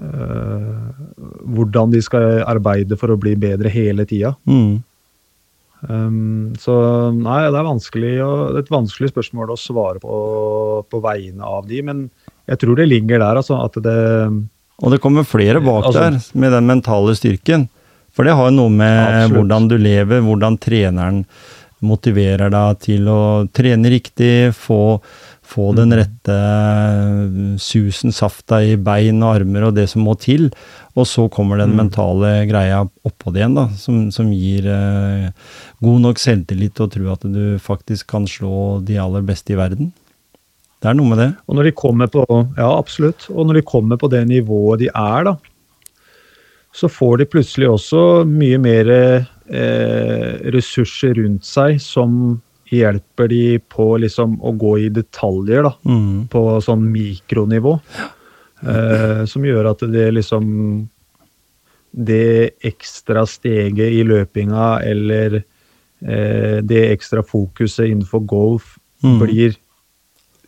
Speaker 2: hvordan de skal arbeide for å bli bedre hele tida. Mm. Um, så nei, det er, vanskelig, det er et vanskelig spørsmål å svare på på vegne av de, men jeg tror det ligger der, altså. At det
Speaker 1: Og det kommer flere bak altså, der, med den mentale styrken. For det har jo noe med absolutt. hvordan du lever, hvordan treneren motiverer deg til å trene riktig, få få den mm. rette eh, susen, safta i bein og armer og det som må til. Og så kommer den mm. mentale greia oppå det igjen, da, som, som gir eh, god nok selvtillit og tro at du faktisk kan slå de aller beste i verden. Det er noe med det.
Speaker 2: Og når de kommer på, ja, absolutt. Og når de kommer på det nivået de er, da, så får de plutselig også mye mer eh, ressurser rundt seg som hjelper de på liksom å gå i detaljer, da. Mm. På sånn mikronivå. Eh, som gjør at det liksom Det ekstra steget i løpinga eller eh, det ekstra fokuset innenfor golf mm. blir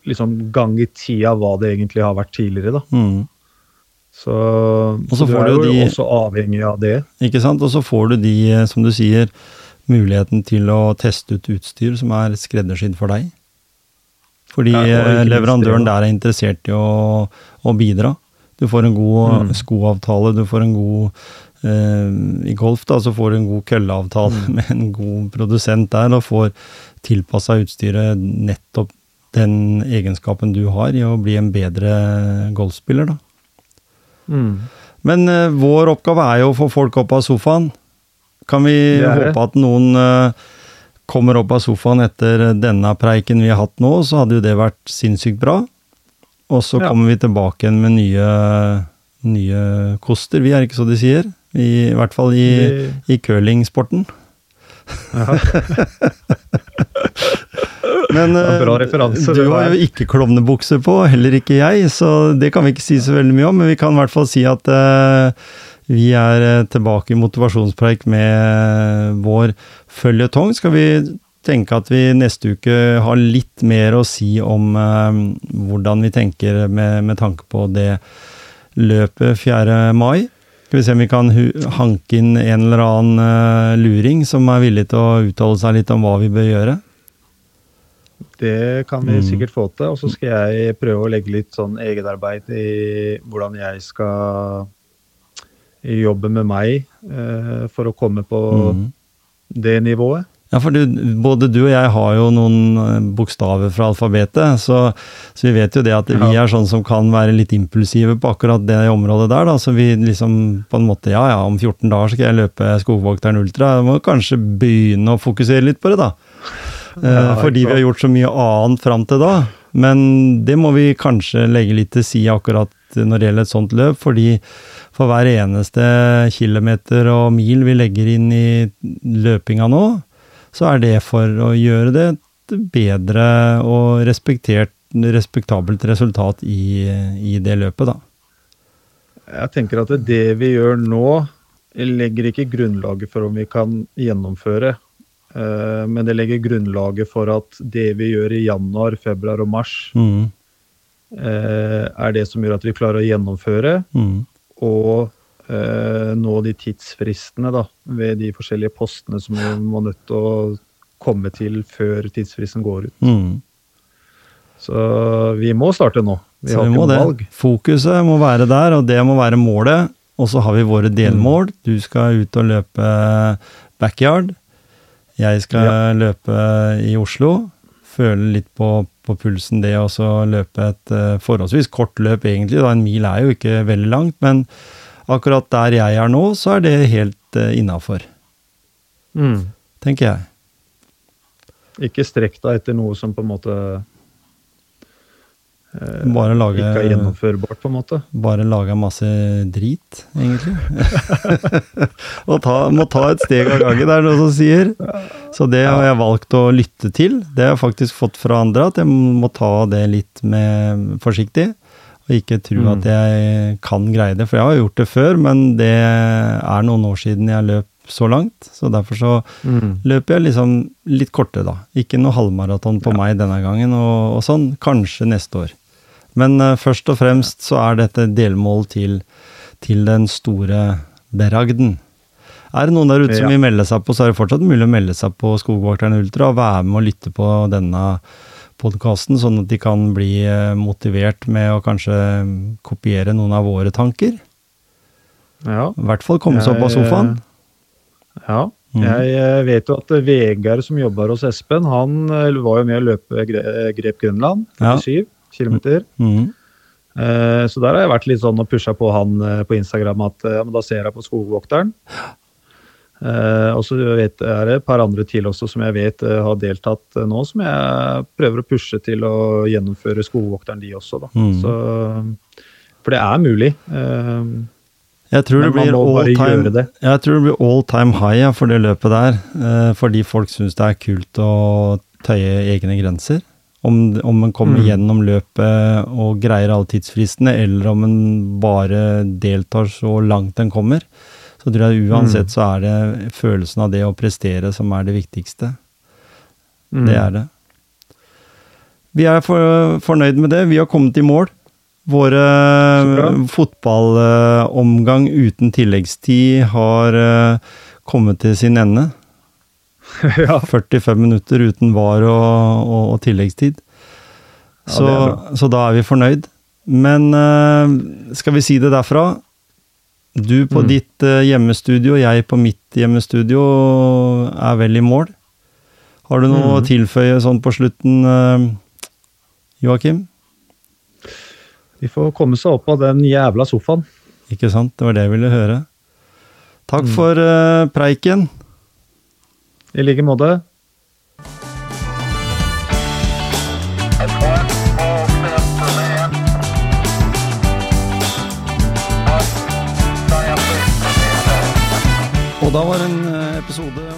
Speaker 2: liksom gang i av hva det egentlig har vært tidligere, da. Mm. Så, så, du er jo de, også avhengig av det.
Speaker 1: Ikke sant. Og så får du de, eh, som du sier, muligheten til å teste ut utstyr som er skreddersydd for deg. Fordi ja, leverandøren der er interessert i å, å bidra. Du får en god mm. skoavtale, du får en god eh, I golf da, så får du en god kølleavtale mm. med en god produsent der, og får tilpassa utstyret nettopp den egenskapen du har i å bli en bedre golfspiller, da. Mm. Men eh, vår oppgave er jo å få folk opp av sofaen. Kan vi håpe at noen uh, kommer opp av sofaen etter denne preiken vi har hatt nå, så hadde jo det vært sinnssykt bra. Og så ja. kommer vi tilbake igjen med nye, nye koster, vi er ikke så de sier. I, i hvert fall i, i curlingsporten. Ja. Men referanse, du har jo ikke klovnebukse på, heller ikke jeg, så det kan vi ikke si så veldig mye om. Men vi kan i hvert fall si at uh, vi er eh, tilbake i motivasjonspreik med vår føljetong. Skal vi tenke at vi neste uke har litt mer å si om eh, hvordan vi tenker med, med, tanke på det løpet 4. mai. Skal vi se om vi kan hanke inn en eller annen eh, luring som er villig til å uttale seg litt om hva vi bør gjøre?
Speaker 2: Det kan vi
Speaker 1: Mm.
Speaker 2: sikkert få til. Og så skal jeg prøve å legge litt sånn egenarbeid i hvordan jeg skal jobbe med meg eh, for å komme på
Speaker 1: mm.
Speaker 2: det nivået.
Speaker 1: Ja, for du, både du og jeg har jo noen eh, bokstaver fra alfabetet, så, så vi vet jo det at vi er sånn som kan være litt impulsive på akkurat det området der, da. Så vi liksom på en måte, ja ja, om 14 dager skal jeg løpe Skogvokteren Ultra. Jeg må kanskje begynne å fokusere litt på det, da. Eh,
Speaker 2: Ja,
Speaker 1: fordi vi har gjort så mye annet fram til da. Men det må vi kanskje legge litt til side akkurat når det gjelder et sånt løp, fordi for hver eneste kilometer og mil vi legger inn i løpinga nå, så er det for å gjøre det et bedre og respektabelt resultat i, i det løpet, da.
Speaker 2: Jeg tenker at det vi gjør nå, legger ikke grunnlaget for om vi kan gjennomføre. eh, Men det legger grunnlaget for at det vi gjør i januar, februar og mars,
Speaker 1: Mm,
Speaker 2: er det som gjør at vi klarer å gjennomføre
Speaker 1: mm,
Speaker 2: og eh, nå de tidsfristene da, ved de forskjellige postene som vi må nødt til å komme til før tidsfristen går ut.
Speaker 1: mm.
Speaker 2: Så vi må starte nå. Vi
Speaker 1: Så
Speaker 2: har
Speaker 1: vi
Speaker 2: ikke
Speaker 1: må det.
Speaker 2: valg.
Speaker 1: Fokuset må være der, og det må være målet. Og så har vi våre delmål. Du skal ut og løpe backyard. Jeg skal løpe i Oslo. Føle litt på, på pulsen det, så løpe et eh, forholdsvis kort løp, egentlig. Da. En mil er jo ikke veldig langt, men akkurat der jeg er nå, så er det helt uh, innafor,
Speaker 2: Mm.
Speaker 1: tenker jeg.
Speaker 2: Ikke strekk deg etter noe som på en måte
Speaker 1: Bare lage
Speaker 2: ikke er gjennomførbart, på en måte.
Speaker 1: Bare lage masse drit, egentlig. og ta, må ta et steg av gangen, det er noe som sier. Så det har jeg valgt å lytte til. Det har jeg faktisk fått fra andre, at jeg må ta det litt med forsiktig. Og ikke tro
Speaker 2: Mm.
Speaker 1: at jeg kan greie det, for jeg har gjort det før, men det er noen år siden jeg løp så langt. Så derfor så løper jeg liksom litt kortere, da. Ikke noe halvmaraton på meg denne gangen, og, og sånn. Kanskje neste år. Men eh, først og fremst så er dette delmål til, til den store beragden. Er det noen der ute som vil melde seg på, så er det fortsatt mulig å melde seg på Skogvokteren Ultra og være med og lytte på denne podkasten, sånn at de kan bli eh, motivert med å kanskje mm, kopiere noen av våre tanker.
Speaker 2: Ja.
Speaker 1: I hvert fall komme seg opp av sofaen.
Speaker 2: ja.
Speaker 1: Mm.
Speaker 2: Jeg eh, vet jo at Vegard som jobber hos Espen, han eh, var jo med å løpe Gre- Grep Grønland,
Speaker 1: Ja.
Speaker 2: 47 km.
Speaker 1: Mm.
Speaker 2: Eh, Så der har jeg vært litt sånn og pusha på han eh, på Instagram at eh, ja, men da ser jeg på Skogvokteren. Eh, og så vet, er det et par andre til også som jeg vet har deltatt nå, som jeg prøver å pushe til å gjennomføre Skogvokteren, de også. da.
Speaker 1: Mm.
Speaker 2: Så, for det er mulig.
Speaker 1: Jeg tror, det blir all time,
Speaker 2: det.
Speaker 1: jeg tror det blir all time high ja, for det løpet der. Fordi folk syns det er kult å tøye egne grenser. Om, om man kommer
Speaker 2: Mm.
Speaker 1: gjennom løpet og greier alle tidsfristene, eller om man bare deltar så langt den kommer. Så tror jeg uansett
Speaker 2: Mm.
Speaker 1: så er det følelsen av det å prestere som er det viktigste.
Speaker 2: mm.
Speaker 1: Det er det. Vi er for, fornøyd med det. Vi har kommet i mål. Våre fotballomgang uten tilleggstid har eh, kommet til sin ende.
Speaker 2: ja.
Speaker 1: 45 minutter uten var og, og, og tilleggstid.
Speaker 2: Ja,
Speaker 1: Så, så da er vi fornøyd. Men uh, skal vi si det derfra? Du på
Speaker 2: Mm.
Speaker 1: ditt uh, hjemmestudio, jeg på mitt hjemmestudio er vel i mål. Har du noe å
Speaker 2: Mm.
Speaker 1: tilføye sånn på slutten, uh, Joakim?
Speaker 2: De får komme seg opp av den jævla sofaen.
Speaker 1: Ikke sant? Det var det jeg ville høre. Takk
Speaker 2: Mm.
Speaker 1: for uh, preiken.
Speaker 2: I like måte.
Speaker 1: Og da var en eh, episode